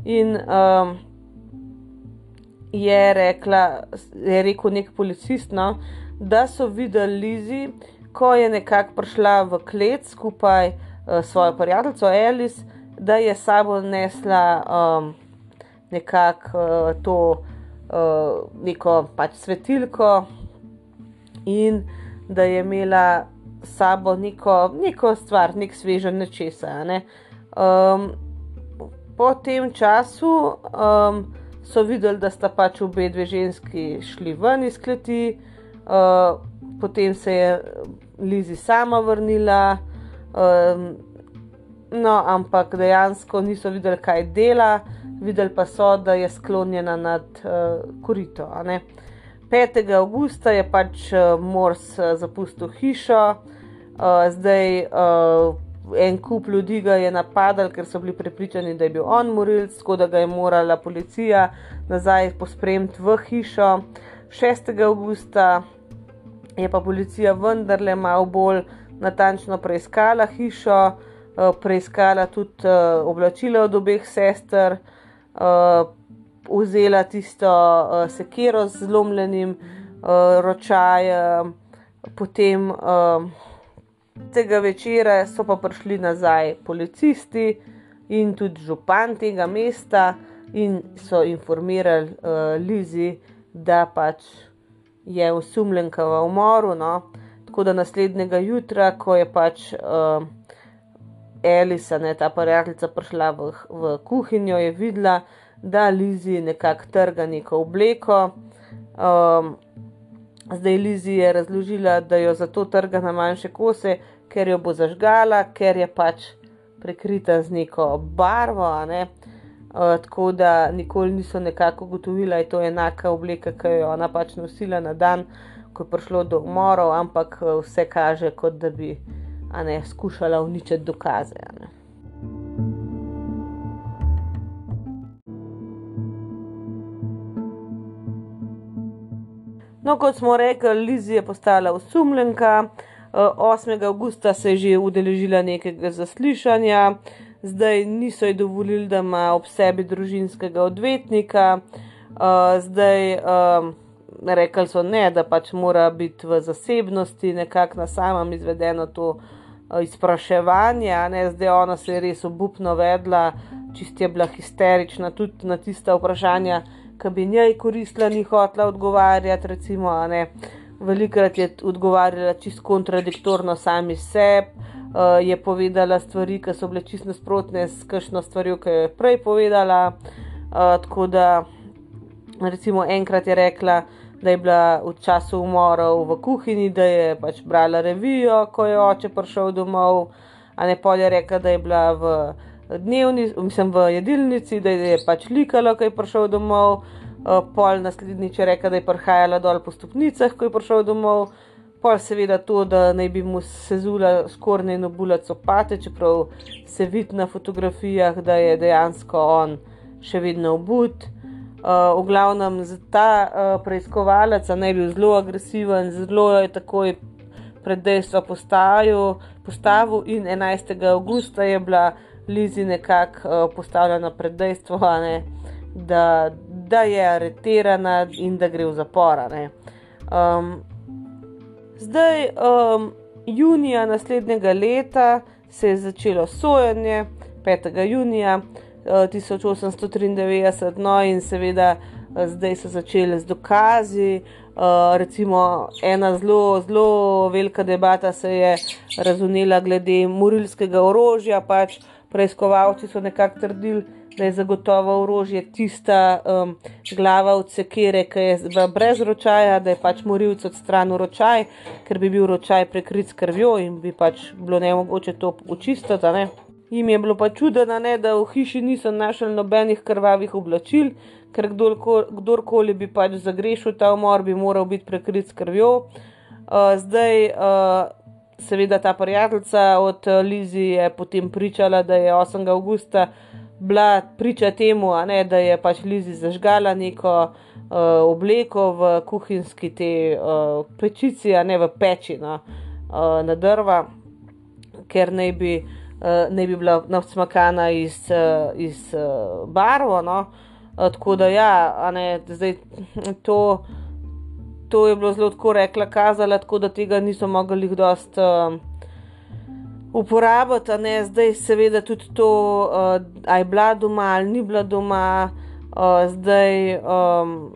in um, je, rekla, je rekel nek policist, no, da so videli Lizi, ko je nekako prišla v klet skupaj uh, s svojo prijateljico Alice da je sabo nesla um, nekako uh, to uh, neko pač svetilko in da je imela sabo neko, neko stvar, nek svežen nečesa. Ne. Um, po tem času um, so videli, da sta pač obe dve ženski šli ven iz kleti, uh, potem se je Lizi sama vrnila. Um, No, ampak dejansko niso videli, kaj dela, videli pa so, da je sklonjena nad uh, korito. 5. augusta je pač uh, Mors uh, zapustil hišo, uh, zdaj uh, en kup ljudi ga je napadal, ker so bili prepričani, da je bil on morilc, tako da ga je morala policija nazaj pospremiti v hišo. 6. augusta je pa policija vendarle malo bolj natančno preiskala hišo. Eh, preiskala tudi uh, oblačila od obeh sester, uh, vzela tisto sekiro z zlomljenim ročajem, potem tega večera so pa prišli nazaj policisti in tudi župan tega mesta in so informirali uh, Lizi, da pač je usumljenka v umoru. No? Tako da naslednjega jutra, ko je pač. Uh, Elisa, ne, ta prijateljica, prišla v, v kuhinjo, je videla, da Lizi nekako trga neko obleko. Um, zdaj Lizi je razložila, da jo zato trga na manjše kose, ker jo bo zažgala, ker je pač prekrita z neko barvo. Ne. Uh, tako da nikoli niso nekako ugotovila, da je to enaka obleka, ki jo ona pač nosila na dan, ko je prišlo do umorov, ampak uh, vse kaže, kot da bi a ne skušala uničiti dokaze. No, kot smo rekli, Lizi je postala osumljenka, 8. augusta se je že udeležila nekega zaslišanja, zdaj niso ji dovolili, da ima ob sebi družinskega odvetnika, zdaj rekli so ne, da pač mora biti v zasebnosti, nekako na samem izvedeno to izpraševanje, ne zdaj ona se je res obupno vedla, čist je bila histerična, tudi na tista vprašanja, ki bi njej koristila, ni hotela odgovarjati. Recimo, Velikrat je odgovarjala čist kontradiktorno sami sebi, uh, je povedala stvari, ki so bile čist nasprotne s kakšno stvarjo, ki jo je prej povedala. Uh, tako da, recimo, enkrat je rekla, da je bila v času umorov v kuhinji, da je pač brala revijo, ko je oče prišel domov, a ne polje reka, da je bila v dnevni, mislim, v jedilnici, da je pač likala, ko je prišel domov, pol naslednjič je reka, da je prihajala dol po stopnicah, ko je prišel domov. Pol seveda to, da naj bi mu sezula skorne in obula copate, čeprav se vidi na fotografijah, da je dejansko on še vedno obud. Uh, v glavnem, ta uh, preiskovalec naj bi bil zelo agresiven, zelo je takoj pred dejstvo postavil, postavil in 11. augusta je bila Lizi nekako uh, postavljena pred dejstvo, ne, da, da je aretirana in da gre v zapor. Um, zdaj, um, junija naslednjega leta se je začelo sojenje, 5. junija. 1893, no in seveda zdaj so začeli z dokazi. Uh, recimo, ena zelo, zelo velika debata se je razumela glede morilskega orožja. Pač preiskovalci so nekako trdili, da je zagotovo orožje tista um, glava od sekere, ki je brez ročaja, da je pač morilc odstranil ročaj, ker bi bil ročaj prekrit s krvjo in bi pač bilo ne mogoče to očistiti. Im je bilo pa čudno, da v hiši niso našli nobenih krvavih oblačil, ker kdorkoli bi pač zagrešil ta umor, bi moral biti prekrit s krvjo. Uh, zdaj, uh, seveda, ta prijateljica od uh, Lizi je potem pričala, da je 8. augusta bila priča temu, ne, da je pač Lizi zažgala neko uh, obleko v kuhinjski te uh, pečici, a ne v peči no, uh, na drva, ker naj bi uh, ne bi bila navsmakana iz, uh, iz uh, barvo. No? Uh, tako da, ja, ne, zdaj to, to je bilo zelo tako rekla, kazala, tako da tega niso mogli dost. Uh, Uporabiti, ne zdaj, seveda, tudi to, uh, ali je bila doma ali ni bila doma, uh, zdaj um,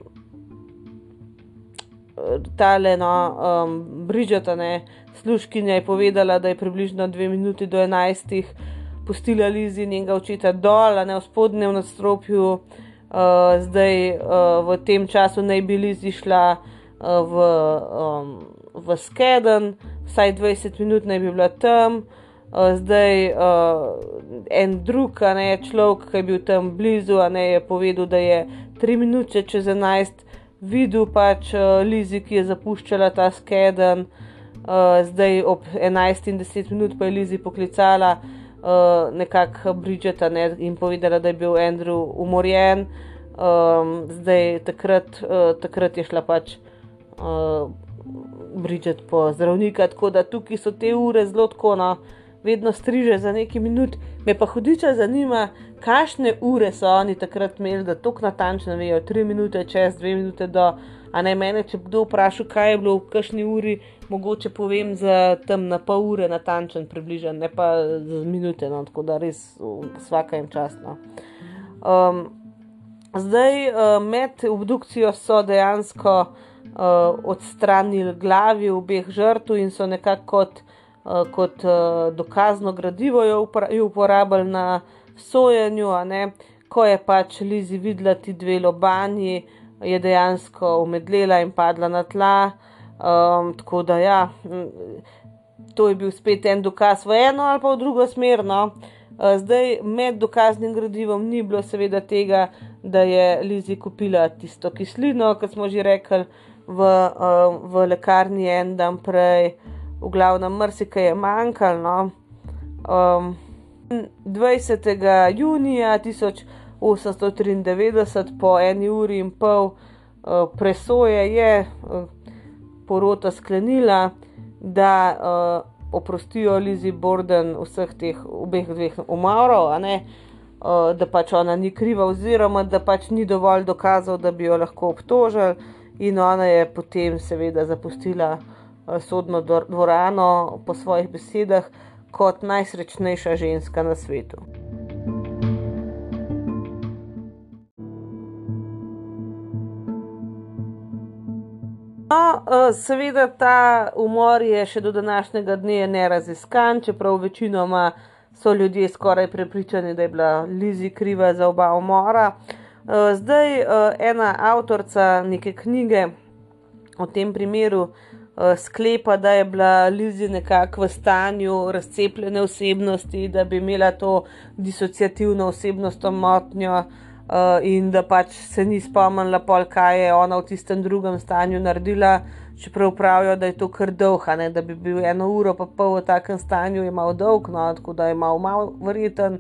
tale, no, um, Bridžeta, ne, služkinja je povedala, da je približno dve minuti do enajstih pustila Lizi njenega očeta dol, ne v spodnjem nadstropju, uh, zdaj uh, v tem času naj bi Lizi šla uh, v, um, v Skeden, vsaj 20 minut naj bi bila tam. Uh, zdaj uh, en drug, a ne človek, ki je bil tam blizu, a ne je povedal, da je tri minute čez enajst videl pač uh, Lizi, ki je zapuščala ta skedenj. Uh, zdaj ob 11:10 minut pa je Lizi poklicala uh, nekako Bridgeta ne, in povedala, da je bil Andrew umorjen. Um, zdaj takrat, uh, takrat je šla pač uh, Bridget po zdravnika, tako da tukaj so te ure zelo tako, no, vedno striže za nekaj minut. Me pa hudiča zanima, kakšne ure so oni takrat imeli, da tako natančno vejo, 3 minute čez, 2 minute do. A naj mene, če kdo vpraša, kaj je bilo v kakšni uri, mogoče povem za tam na pol ure, natančen, približen, ne pa za minute, no, tako da res vsaka jim časno. Um, zdaj, uh, med obdukcijo so dejansko uh, odstranili glavi obeh žrtev in so nekako kot, uh, kot uh, dokazno gradivo jo uporabljali na sojenju, ko je pač Lizi videla ti dve lobanji je dejansko umedlela in padla na tla. Um, tako da, ja, to je bil spet en dokaz v eno ali pa v drugo smer. No. Uh, zdaj, med dokaznim gradivom ni bilo seveda tega, da je Lizi kupila tisto kislino, kot smo že rekli, v, uh, v lekarni en dan prej, v glavnem, mrsikaj je manjkalo. No. Um, 20. junija 1900. 893, po eni uri in pol uh, presoje, je uh, porota sklenila, da uh, oprostijo Lizi Borden vseh teh obeh dveh umorov, uh, da pač ona ni kriva, oziroma da pač ni dovolj dokazov, da bi jo lahko obtožili, in ona je potem seveda zapustila uh, sodno dvorano po svojih besedah kot najsrečnejša ženska na svetu. Eh, seveda ta umor je še do današnjega dne neraziskan, čeprav večinoma so ljudje skoraj prepričani, da je bila Lizi kriva za oba umora. Eh, zdaj eh, ena avtorica neke knjige o tem primeru sklepa, da je bila Lizi nekako v stanju razcepljene osebnosti, da bi imela to disociativno osebnostno motnjo. Uh, in da pač se ni spomnila, pol, kaj je ona v tistem drugem stanju naredila, čeprav pravijo, da je to kar dolg, da bi bil eno uro pa pol v takem stanju, je malo dolg, no, tako da je malo, malo verjeten.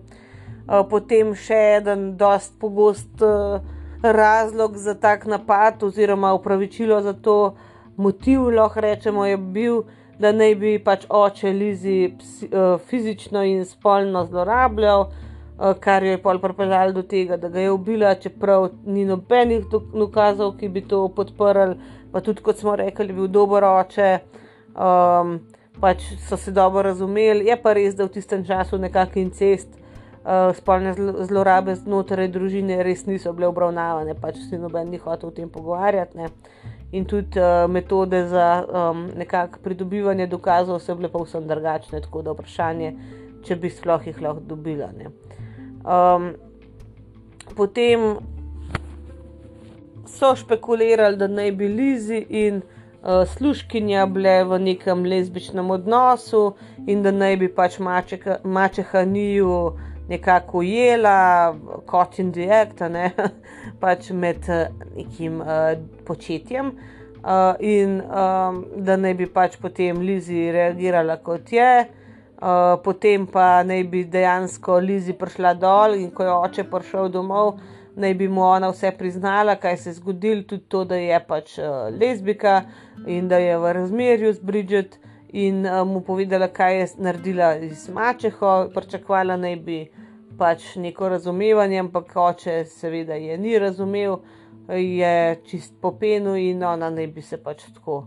Uh, potem še en, dost pogost uh, razlog za tak napad, oziroma upravičilo za to, motiv lahko rečemo, je bil, da naj bi pač oče Lizi uh, fizično in spolno zlorabljal. Eh, kar jo je pol pripeljalo do tega, da ga je ubila, čeprav ni nobenih dokazov, ki bi to podprli. Pa tudi, kot smo rekli, bil dober oče, um, pač so se dobro razumeli. Je pa res, da v tistem času nekakšen incest, uh, spolne zlorabe znotraj družine res niso bile obravnavane, pač si noben ni hotel o tem pogovarjati. Ne. in tudi uh, metode za um, nekakšno pridobivanje dokazov so bile povsem drugačne, tako da vprašanje, če bi sploh jih lahko dobila. Um, potem so špekulirali, da naj bi Lizi in uh, služkinja bile v nekem lezbičnem odnosu in da naj bi pač mačeha, mačeha njiju nekako ujela, kot in direkt, ne, pač med uh, nekim uh, početjem. Uh, in um, da naj bi pač potem Lizi reagirala kot je, uh, potem pa naj bi dejansko Lizi prišla dol in ko je oče prišel domov, naj bi mu ona vse priznala, kaj se je zgodilo, tudi to, da je pač uh, lezbika in da je v razmerju z Bridget in uh, mu povedala, kaj je naredila z mačeho, pričakovala naj bi pač neko razumevanje, ampak oče seveda je ni razumel, je čist popenu in ona naj bi se pač tako,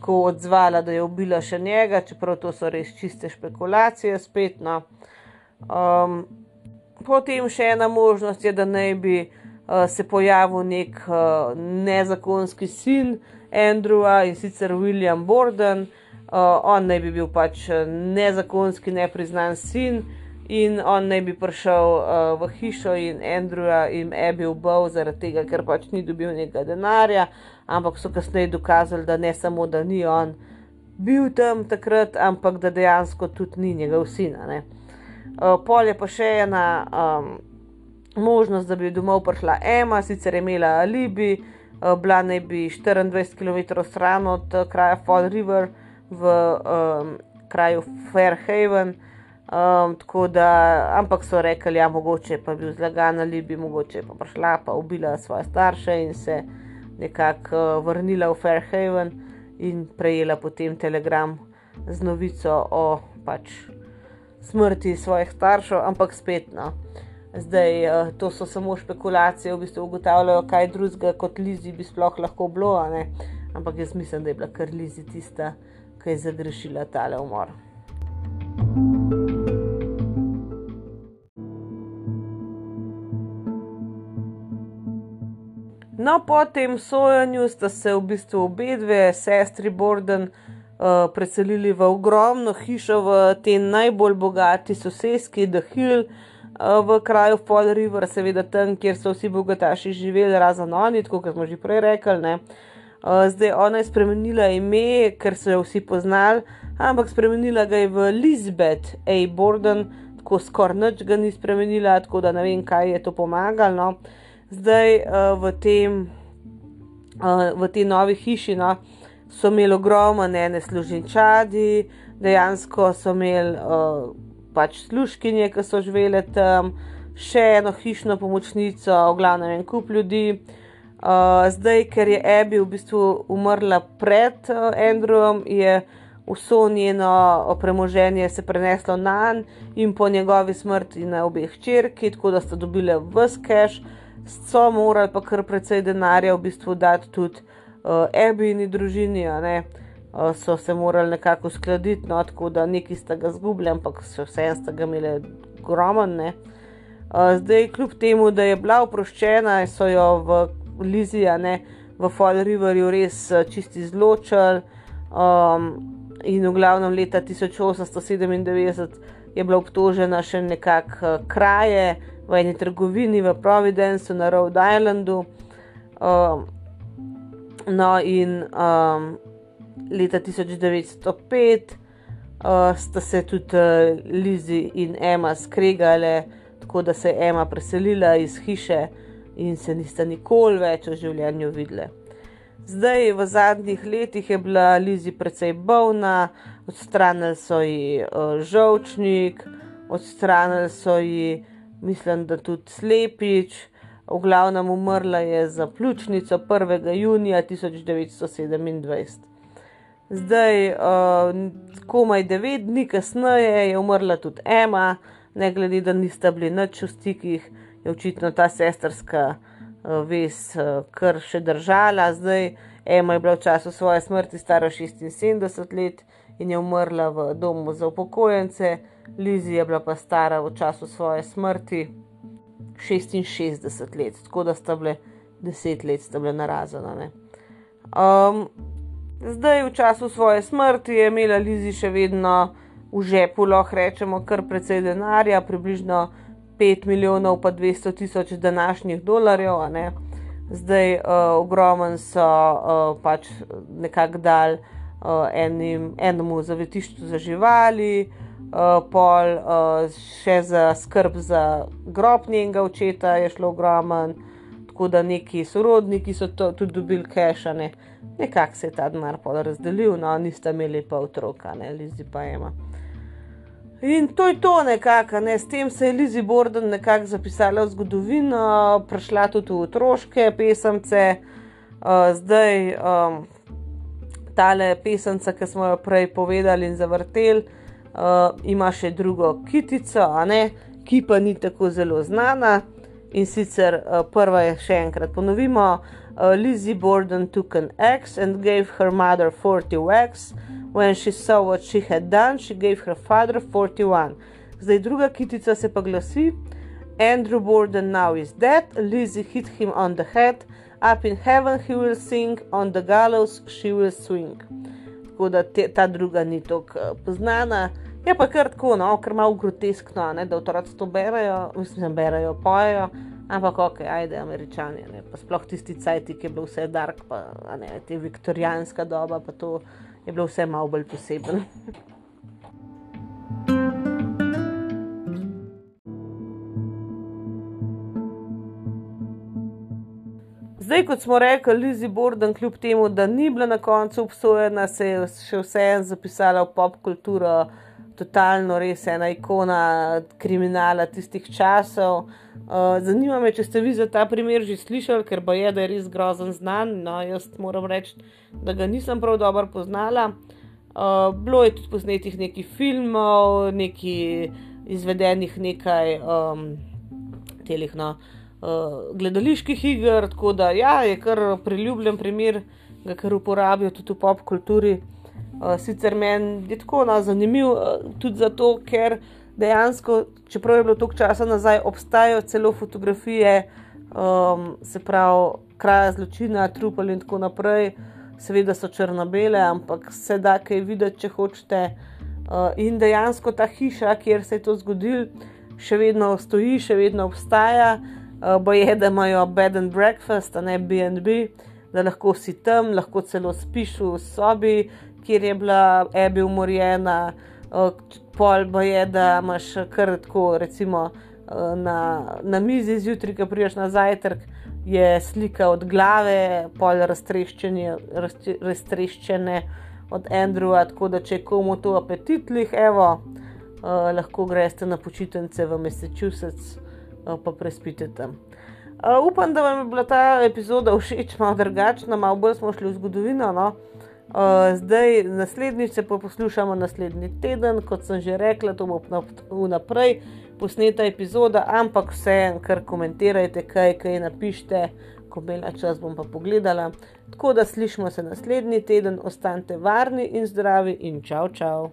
tako odzvala, da je ubila še njega, čeprav to so res čiste špekulacije, spet. No. Um, potem še ena možnost je, da naj bi uh, se pojavil nek uh, nezakonski sin Andrewa in sicer William Borden. Uh, on naj bi bil pač nezakonski, nepriznan sin in on naj bi prišel uh, v hišo in Andrewa in Abby ubil zaradi tega, ker pač ni dobil nekaj denarja, ampak so kasneje dokazali, da ne samo, da ni on bil tam takrat, ampak da dejansko tudi ni njegov sin. Uh, pol je pa še ena um, možnost, da bi domov prišla Emma, sicer je imela alibi, uh, bila naj bi 24 km stran od uh, kraja Fall River v um, kraju Fairhaven. Um, da, ampak so rekli, da ja, mogoče pa bi zlagan ali bi mogoče pa prišla, pa ubila svoje starše in se nekako uh, vrnila v Fairhaven in prejela potem telegram z novico o pač smrti svojih staršev, ampak spet no. Zdaj, uh, to so samo špekulacije, v bistvu ugotavljajo, kaj drugega kot Lizi bi sploh lahko bilo, ampak jaz mislim, da je bila kar Lizi tista, ki je zagrešila tale umor. No, po tem sojenju sta se v bistvu obe dve sestri Borden uh, preselili v ogromno hišo v tej najbolj bogati sosedski The Hill uh, v kraju Fall River, seveda tam, kjer so vsi bogataši živeli, razen oni, kot smo že prej rekli. Uh, zdaj ona je spremenila ime, ker so jo vsi poznali, ampak spremenila ga je v Elizabeth A. Borden, tako skoraj nič ga ni spremenila, tako da ne vem, kaj je to pomagalo. No zdaj uh, v, tem, uh, v tej novi hiši no, so imeli ogromno ene služinčadi, dejansko so imeli uh, pač služkinje, ki so živele tam, še eno hišno pomočnico, v glavnem en kup ljudi. Uh, zdaj, ker je Abby v bistvu umrla pred uh, Andrewom, je vso njeno premoženje se preneslo na njega in po njegovi smrti na obeh črki, tako da sta dobile vse cash so morali pa kar precej denarja v bistvu dati tudi uh, in družini, uh, so se morali nekako uskladiti, no, tako da neki sta ga zgubili, ampak še vse sta ga imeli ogromne. Uh, zdaj, kljub temu, da je bila oproščena, so jo v Liziji, v Fall Riverju, res čisti izločili. Um, in v glavnem leta 1897 je bila obtožena še nekako uh, kraje, v eni trgovini v Providenceu na Rhode Islandu. Um, no, in um, leta 1905 uh, sta se tudi uh, Lizi in Emma skregale, tako da se je Emma preselila iz hiše in se nista nikoli več v življenju videli. Zdaj, v zadnjih letih je bila Lizi precej bolna, odstranili so ji uh, žolčnik, odstranili so ji mislim, da tudi slepič, v glavnem umrla je za pljučnico 1. junija 1927. Zdaj, uh, komaj devet dni kasneje je umrla tudi Ema, ne glede da nista bili nič v stikih, je očitno ta sestrska uh, vez uh, kar še držala. Zdaj, Ema je bila v času svoje smrti stara 76 let in je umrla v domu za upokojence. Lizi je bila pa stara v času svoje smrti 66 let, tako da sta bile 10 let, sta bile narazene. Um, zdaj, v času svoje smrti, je imela Lizi še vedno v žepu, lahko rečemo, kar precej denarja, približno 5 milijonov, pa 200 tisoč današnjih dolarjev. Zdaj, uh, ogromen so uh, pač nekako dal uh, enim, enemu zavetišču za živali, uh, pol uh, še za skrb za grob njenega očeta je šlo ogromen, tako da neki sorodniki so to, tudi dobili kešane. Nekako se je ta denar pol razdelil, no, nista imeli pa otroka, ne, Lizi pa ima. In to je to nekako, ne? s tem se je Lizi Borden nekako zapisala v zgodovino, prišla tudi v otroške pesemce, uh, zdaj um, tale pesemca, ki smo jo prej povedali in zavrteli, uh, ima še drugo kitico, ki pa ni tako zelo znana. In sicer uh, prva je še enkrat ponovimo: uh, Lizzie Borden took an axe and gave her mother 40 wax. When she saw what she had done, she gave her father 41. Zdaj druga kitica se pa glasi: Andrew Borden now is dead, Lizzie hit him on the head, up in heaven he will sing, on the gallows she will swing. Tako da te, ta druga ni tako uh, poznana. Je pa kar tako, no, ker malo groteskno, ne, da otroci to berajo, mislim, berajo, pojejo. Ampak, ok, ajde, američani, ne, pa sploh tisti cajti, ki je bil vse dark, pa ne, te viktorijanska doba, pa to je bilo vse malo bolj posebno. Zdaj, kot smo rekli, Lizzie Borden, kljub temu, da ni bila na koncu obsojena, se je še vseeno zapisala v pop kulturo, totalno res ena ikona kriminala tistih časov. Uh, zanima me, če ste vi za ta primer že slišali, ker bo je, da je res grozen znan. No, jaz moram reči, da ga nisem prav dobro poznala. Uh, bilo je tudi posnetih nekaj filmov, nekaj izvedenih nekaj um, telih, no, uh, gledaliških iger, tako da ja, je kar priljubljen primer, ga kar uporabijo tudi v pop kulturi. Uh, sicer meni je tako no, zanimiv uh, tudi zato, ker dejansko, čeprav je bilo toliko časa nazaj, obstajajo celo fotografije, um, se pravi, kraja zločina, trupel in tako naprej seveda so črno-bele, ampak se da kaj videti, če hočete. Uh, in dejansko ta hiša, kjer se je to zgodilo, še vedno stoji, še vedno obstaja. Uh, Boje, da imajo bed and breakfast, a ne BNB, da lahko si tam, lahko celo spiš v sobi, kjer je bila Ebi umorjena. Uh, pol boje, da imaš kar tako, recimo uh, na, na mizi zjutraj, ki priješ na zajtrk je slika od glave, pol raztreščene od Andrewa, tako da če komu to apetitlih, evo, uh, lahko greste na počitnice v Massachusetts, pa prespite tam. Uh, upam, da vam je bila ta epizoda všeč, malo drugačna, malo bolj smo šli v zgodovino. No? Uh, zdaj, naslednjič se poslušamo naslednji teden, kot sem že rekla, to bo vnaprej posneta epizoda, ampak vseeno, kar komentirajte, kaj, kaj napišite, ko bo imela čas, bom pa pogledala. Tako da slišmo se naslednji teden, ostanite varni in zdravi in čau, čau.